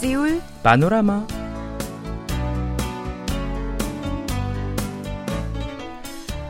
سيول بانوراما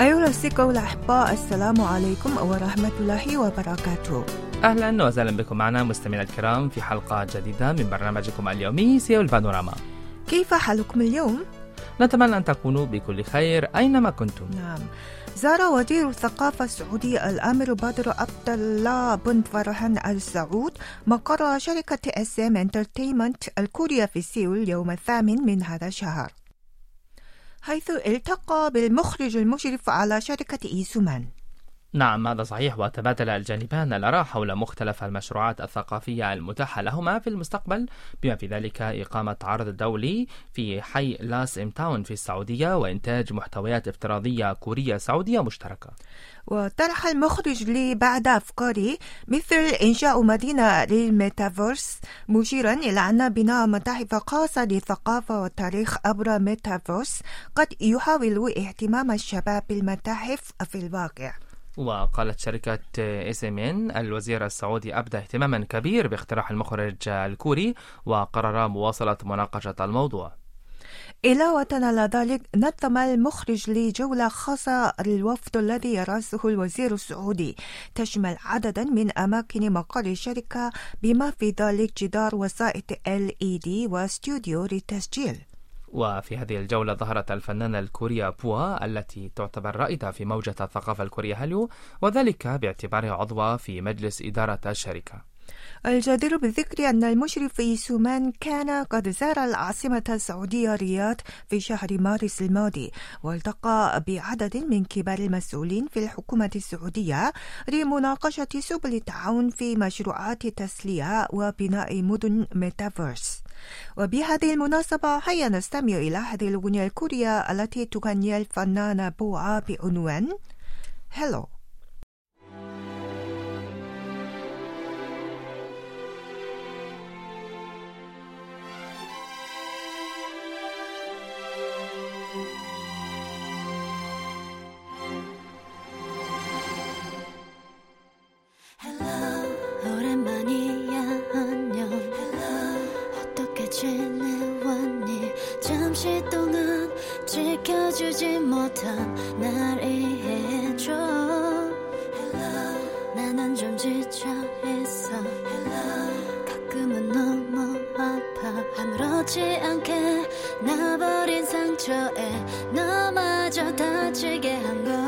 أيها الأصدقاء الأحباء السلام عليكم ورحمة الله وبركاته. أهلا وسهلا بكم معنا مستمعينا الكرام في حلقة جديدة من برنامجكم اليومي سيول بانوراما. كيف حالكم اليوم؟ نتمنى أن تكونوا بكل خير أينما كنتم. نعم. زار وزير الثقافة السعودي الأمير بدر عبد الله بن فرحان آل سعود مقر شركة SM Entertainment الكورية في سيول يوم الثامن من هذا الشهر. حيث التقى بالمخرج المشرف على شركة لي سومان. نعم هذا صحيح. وتبادل الجانبان الآراء حول مختلف المشروعات الثقافية المتاحة لهما في المستقبل بما في ذلك إقامة عرض دولي حي ل SM Town في السعودية وإنتاج محتويات افتراضية كورية سعودية مشتركة. وطرح المخرج لي بعض أفكاره مثل إنشاء مدينة للميتافيرس مشيرا إلى أن بناء متاحف خاصة للثقافة والتاريخ عبر ميتافيرس قد يحول اهتمام الشباب بالمتاحف في الواقع. وقالت شركة SM إن الوزير السعودي أبدى اهتماما كبير باقتراح المخرج الكوري وقرر مواصلة مناقشة الموضوع. علاوة على ذلك نظم المخرج لي جولة خاصة للوفد الذي يرأسه الوزير السعودي. تشمل عددا من أماكن مقر الشركة بما في ذلك جدار وسائط LED واستوديو للتسجيل. وفي هذه الجولة ظهرت الفنانة الكورية بوا التي تعتبر رائدة في موجة الثقافة الكورية هاليو وذلك باعتبارها عضوة في مجلس إدارة الشركة. الجدير بالذكر أن المشرف إيسومان كان قد زار العاصمة السعودية رياض في شهر مارس الماضي والتقى بعدد من كبار المسؤولين في الحكومة السعودية لمناقشة سبل التعاون في مشروعات تسلية وبناء مدن ميتافيرس. وبهذه المناسبة هيا نستمع إلى هذه الأغنية الكورية التي تغنيها الفنانة بوعا بعنوان هلو 지쳐 있어. 가끔은 너무 아파. 아무렇지 않게 나버린 상처에 너마저 다치게 한걸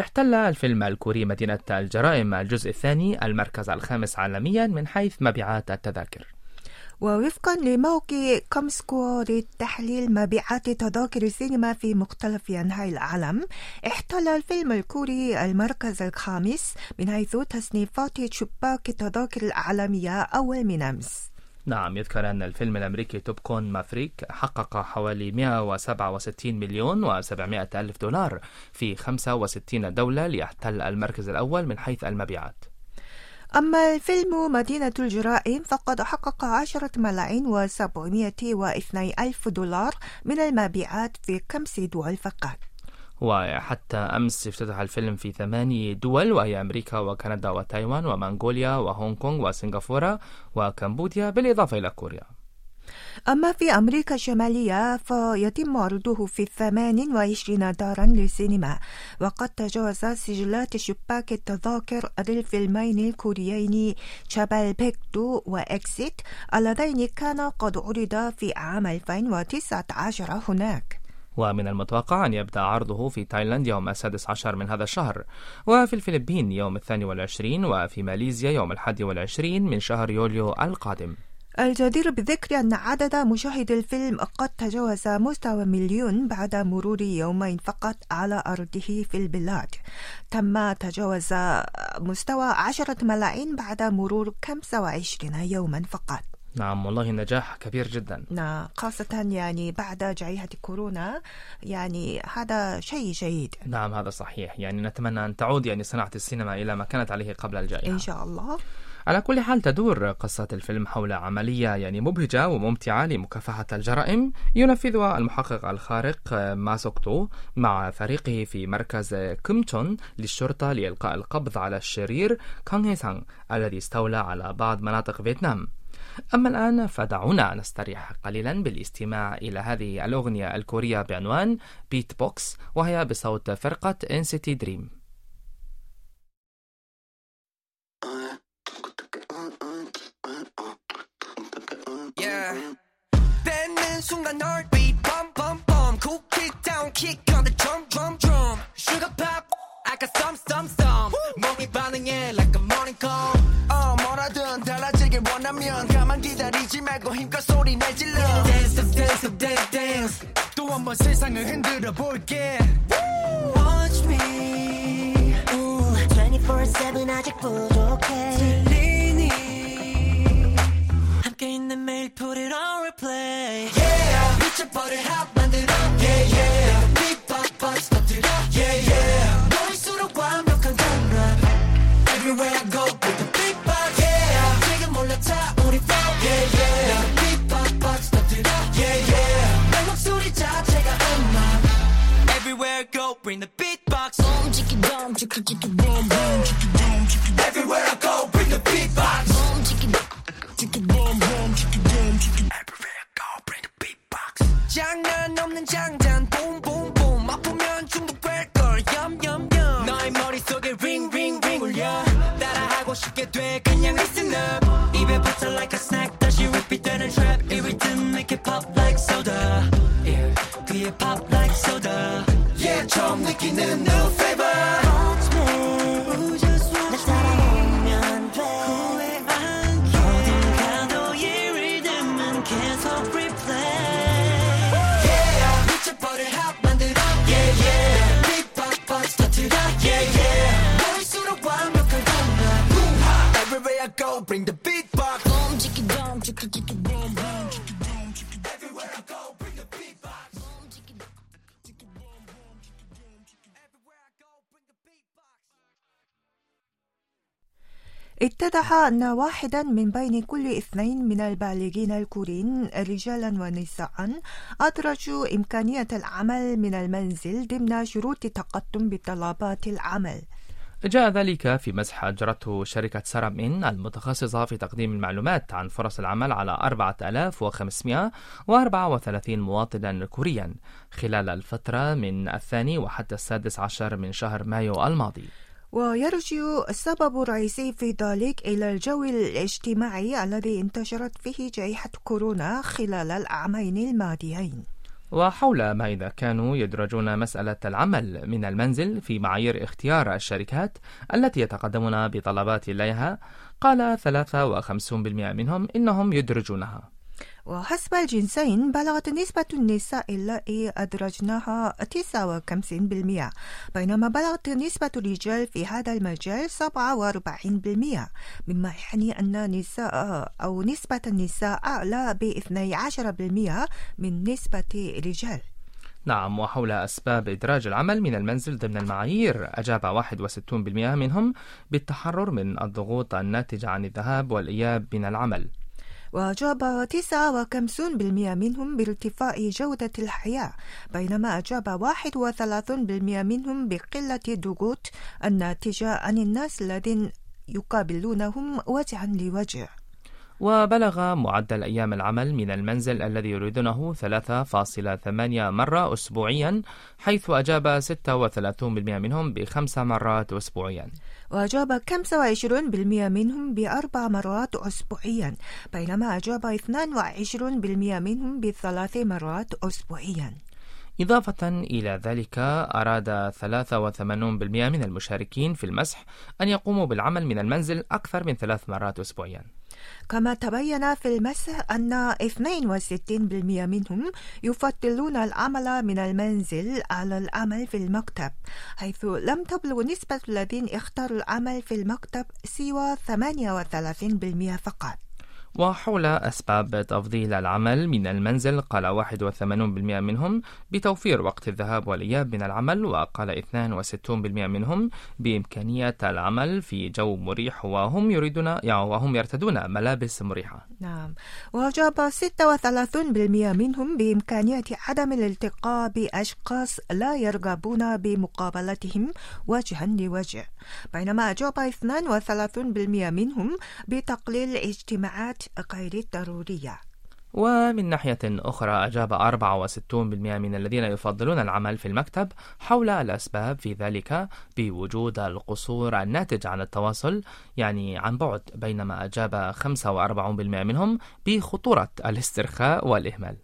احتل الفيلم الكوري مدينة الجرائم الجزء الثاني المركز الخامس عالميا من حيث مبيعات التذاكر. ووفقا لموقع Comscore لتحليل مبيعات تذاكر السينما في مختلف أنحاء العالم احتل الفيلم الكوري المركز الخامس من حيث تصنيفات شباك التذاكر العالمية أول من أمس. نعم يذكر أن الفيلم الأمريكي Top Gun Maverick حقق حوالي 167 مليون و700 ألف دولار في 65 دولة ليحتل المركز الأول من حيث المبيعات. أما الفيلم مدينة الجرائم فقد حقق عشرة ملايين وسبعمائة واثني ألف دولار من المبيعات في خمس دول فقط وحتى أمس افتتح الفيلم في ثماني دول وهي أمريكا وكندا وتايوان ومنغوليا وهونغ كونغ وسنغافورة وكمبوديا بالإضافة إلى كوريا. أما في أمريكا الشمالية فيتم عرضه في 28 دارا للسينما وقد تجاوز سجلات شباك التذاكر للفيلمين الكوريين شابال بيكتو و Exit اللذين كانا قد عرضا في عام 2019 هناك. ومن المتوقع أن يبدأ عرضه في تايلاند يوم السادس عشر من هذا الشهر وفي الفلبين يوم الثاني والعشرين وفي ماليزيا يوم الحادي والعشرين من شهر يوليو القادم. الجدير بالذكر أن عدد مشاهدي الفيلم قد تجاوز مستوى مليون بعد مرور يومين فقط على عرضه في البلاد. تم تجاوز مستوى عشرة ملايين بعد مرور 25 يوما فقط. نعم والله نجاح كبير جدا. نعم خاصة يعني بعد جائحة كورونا يعني هذا شيء جيد. نعم هذا صحيح. يعني نتمنى أن تعود يعني صناعة السينما إلى ما كانت عليه قبل الجائحة. إن شاء الله. على كل حال تدور قصة الفيلم حول عملية يعني مبهجة وممتعة لمكافحة الجرائم ينفذها المحقق الخارق ماسوكتو مع فريقه في مركز كيمتون للشرطة لإلقاء القبض على الشرير كانغ هيسانغ الذي استولى على بعض مناطق فيتنام. أما الآن فدعونا نستريح قليلا بالاستماع إلى هذه الأغنية الكورية بعنوان بيت بوكس وهي بصوت فرقة NCT Dream Yeah. 뱉는 순간 heartbeat bum bum bum cool kick down kick on the drum drum drum sugar pop I got some some 가만 기다리지 말고 힘껏 소리 내 질러 dance dance dance dance dance 또 한 번 세상을 흔들어 볼게 Watch me 우, 24-7 아직 부족해 들리니 함께 있는 매일 put it on replay yeah 미쳐버릴 그게 pop like soda yeah 처음 느끼는 new flavor اتضح أن واحدا من بين كل اثنين من البالغين الكوريين رجالا ونساء أدرجوا إمكانية العمل من المنزل ضمن شروط التقدم بطلبات العمل. جاء ذلك في مسح أجرته شركة سارامين المتخصصة في تقديم المعلومات عن فرص العمل على 4534 مواطنا كوريا خلال الفترة من الثاني وحتى السادس عشر من شهر مايو الماضي. ويرجع السبب الرئيسي في ذلك إلى الجو الاجتماعي الذي انتشرت فيه جائحة كورونا خلال العامين الماضيين. وحول ما إذا كانوا يدرجون مسألة العمل من المنزل في معايير اختيار الشركات التي يتقدمون بطلبات إليها قال 53% منهم إنهم يدرجونها. وحسب الجنسين بلغت نسبة النساء اللائي أدرجناها 59% بينما بلغت نسبة الرجال في هذا المجال 47% مما يعني أن النساء أو نسبة النساء أعلى ب 12% من نسبة الرجال. نعم وحول أسباب إدراج العمل من المنزل ضمن المعايير أجاب 61% منهم بالتحرر من الضغوط الناتجة عن الذهاب والإياب من العمل. وأجاب 59% منهم بارتفاع جودة الحياة بينما أجاب 31% منهم بقلة الضغوط الناتجة عن الناس الذين يقابلونهم وجها لوجه. وبلغ معدل أيام العمل من المنزل الذي يريدونه 3.8 مرة أسبوعيا حيث أجاب 36% منهم بخمس مرات أسبوعيا. وأجاب 25% منهم بأربع مرات أسبوعيا بينما أجاب 22% منهم بثلاث مرات أسبوعيا. إضافة إلى ذلك أراد 83% من المشاركين في المسح أن يقوموا بالعمل من المنزل أكثر من ثلاث مرات أسبوعيا. كما تبين في المسح أن 62% منهم يفضلون العمل من المنزل على العمل في المكتب حيث لم تبلغ نسبة الذين اختاروا العمل في المكتب سوى 38% فقط. وحول أسباب تفضيل العمل من المنزل قال 81% منهم بتوفير وقت الذهاب والإياب من العمل وقال 62% منهم بإمكانية العمل في جو مريح وهم يريدون يعني وهم يرتدون ملابس مريحة. نعم. وأجاب 36% منهم بإمكانية عدم الالتقاء بأشخاص لا يرغبون بمقابلتهم وجها لوجه بينما أجاب 32% منهم بتقليل الاجتماعات غير الضرورية. ومن ناحية أخرى أجاب 64% من الذين يفضلون العمل في المكتب حول الأسباب في ذلك بوجود القصور الناتج عن التواصل يعني عن بعد بينما أجاب 45% منهم بخطورة الاسترخاء والإهمال.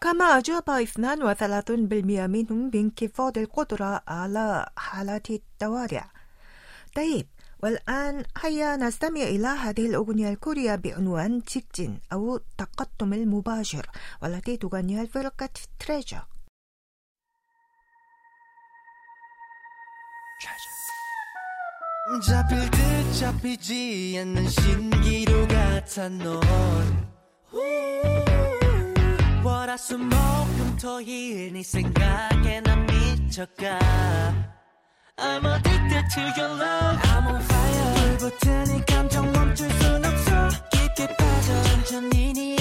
كما أجاب 32% منهم بانخفاض القدرة على حالات الطوارئ طيب والآن هيا نستمع إلى هذه الأغنية الكورية بعنوان 직진 أو التقدم المباشر والتي تغنيها الفرقة تريجر 잡힐 듯 잡히지 않는 신기루 같은 넌 월화수목금토일 네 생각에 난 미쳐가 I'm addicted to your love I'm on fire 불붙은 이 감정 멈출 순 없어 깊게 빠져 천천히 네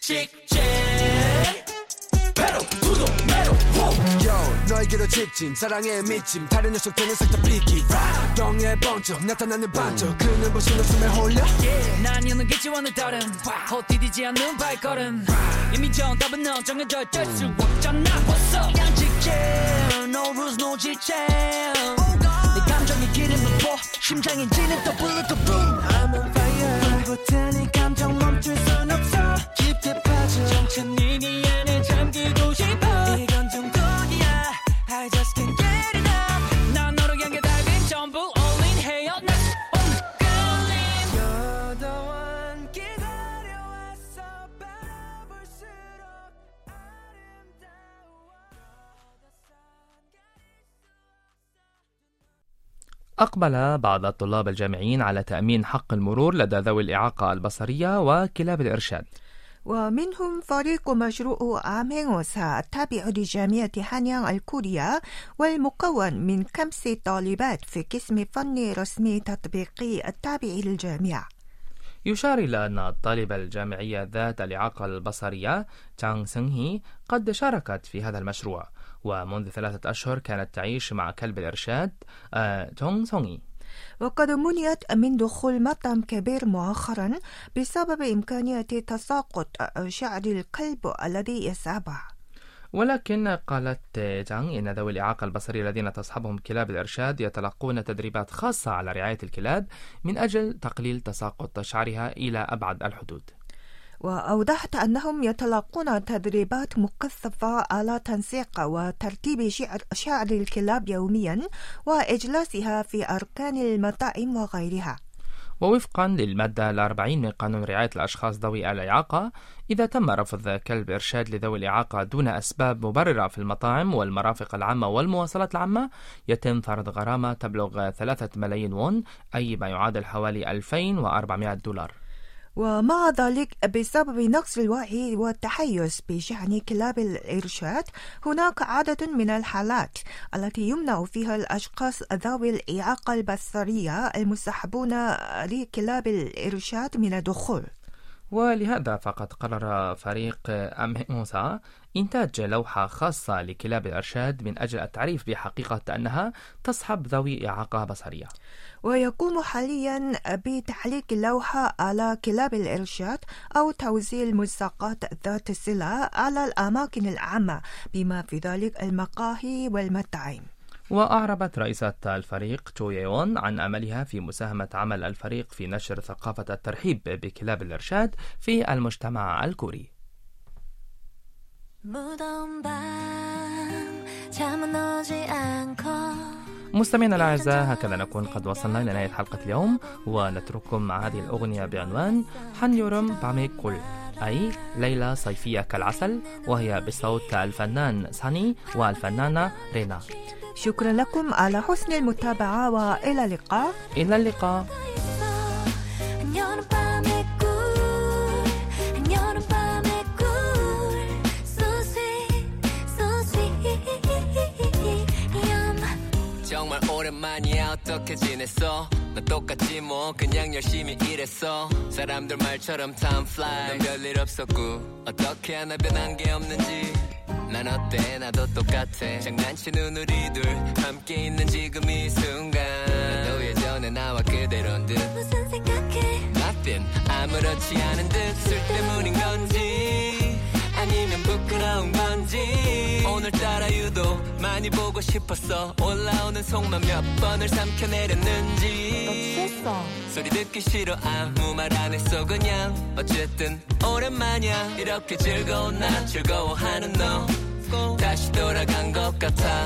직진 Yo, 너에게로 직진 사랑에 미침. 다른 녀석들은 싹다 삐기 동해 번쩍 나타나는 반쪽. 그 눈부신 웃음에 홀려? 난 여는 기지와는 다른 헛디디지 않는 발걸음. 이미 정답은 넌 정해져 있을 수 없잖아. What's up 양직해 No rules no 지체. 내 감정이 기름을 부어. 심장이 지는 더 bullet the boom I'm on fire. 불붙은 이 감정 멈출 순 없어 أقبل بعض الطلاب الجامعيين على تأمين حق المرور لدى ذوي الإعاقة البصرية وكلاب الإرشاد. ومنهم فريق مشروع عامينوسا التابع لجامعة هانيان الكورية والمكون من خمس طالبات في قسم فني رسمي تطبيقي التابع للجامعة. يشار إلى أن الطالبة الجامعية ذات الإعاقة البصرية تشانغ سنغ هي قد شاركت في هذا المشروع. ومنذ ثلاثة أشهر كانت تعيش مع كلب الإرشاد آه، تونغ سونغي. وقد منعت من دخول مطعم كبير مؤخرا بسبب إمكانية تساقط شعر الكلب الذي يسعبه ولكن قالت جانغ إن ذوي الإعاقة البصرية الذين تصحبهم كلاب الإرشاد يتلقون تدريبات خاصة على رعاية الكلاب من أجل تقليل تساقط شعرها إلى أبعد الحدود. وأوضحت أنهم يتلقون تدريبات مكثفة على تنسيق وترتيب شعر, شعر الكلاب يوميا وإجلاسها في أركان المطاعم وغيرها. ووفقا للمادة الأربعين من قانون رعاية الأشخاص ذوي الإعاقة إذا تم رفض كلب إرشاد لذوي الإعاقة دون أسباب مبررة في المطاعم والمرافق العامة والمواصلات العامة يتم فرض غرامة تبلغ ثلاثة ملايين وون أي ما يعادل حوالي 2400 دولار. ومع ذلك بسبب نقص الوعي والتحيز بشأن كلاب الإرشاد هناك عدد من الحالات التي يمنع فيها الأشخاص ذوي الإعاقة البصرية المصاحبون لكلاب الإرشاد من الدخول. ولهذا فقد قرر فريق أمهوسا إنتاج لوحة خاصة لكلاب الإرشاد من أجل التعريف بحقيقة أنها تصحب ذوي إعاقة بصرية. ويقوم حاليا بتعليق اللوحة على كلاب الإرشاد أو توزيع الملصقات ذات الصلة على الأماكن العامة بما في ذلك المقاهي والمطاعم وأعربت رئيسة الفريق تشو يون عن أملها في مساهمة عمل الفريق في نشر ثقافة الترحيب بكلاب الإرشاد في المجتمع الكوري. مستمعينا الأعزاء هكذا نكون قد وصلنا إلى نهاية حلقة اليوم ونترككم مع هذه الأغنية بعنوان حنيورم باميك كل أي ليلة صيفية كالعسل وهي بصوت الفنان ساني والفنانة رينا. شكرا لكم على حسن المتابعة وإلى اللقاء إلى اللقاء 한여름밤의 꿀 한여름밤의 꿀 So sweet so sweet 정말 오랜만이야 어떻게 지냈어 난 똑같지 뭐. 그냥 열심히 일했어. 사람들 말처럼 time fly 넌 별일 없었고 어떻게 하나 변한 게 없는지. 난 어때? 나도 똑같아. 장난치는 우리들 함께 있는 지금 보고 싶었어. 올라오는 속만 몇 번을 삼켜내렸는지. 취했어 소리 듣기 싫어. 아무 말 안 했어. 그냥 어쨌든 오랜만이야. 이렇게 즐거운 나 즐거워하는 너. 다시 돌아간 것 같아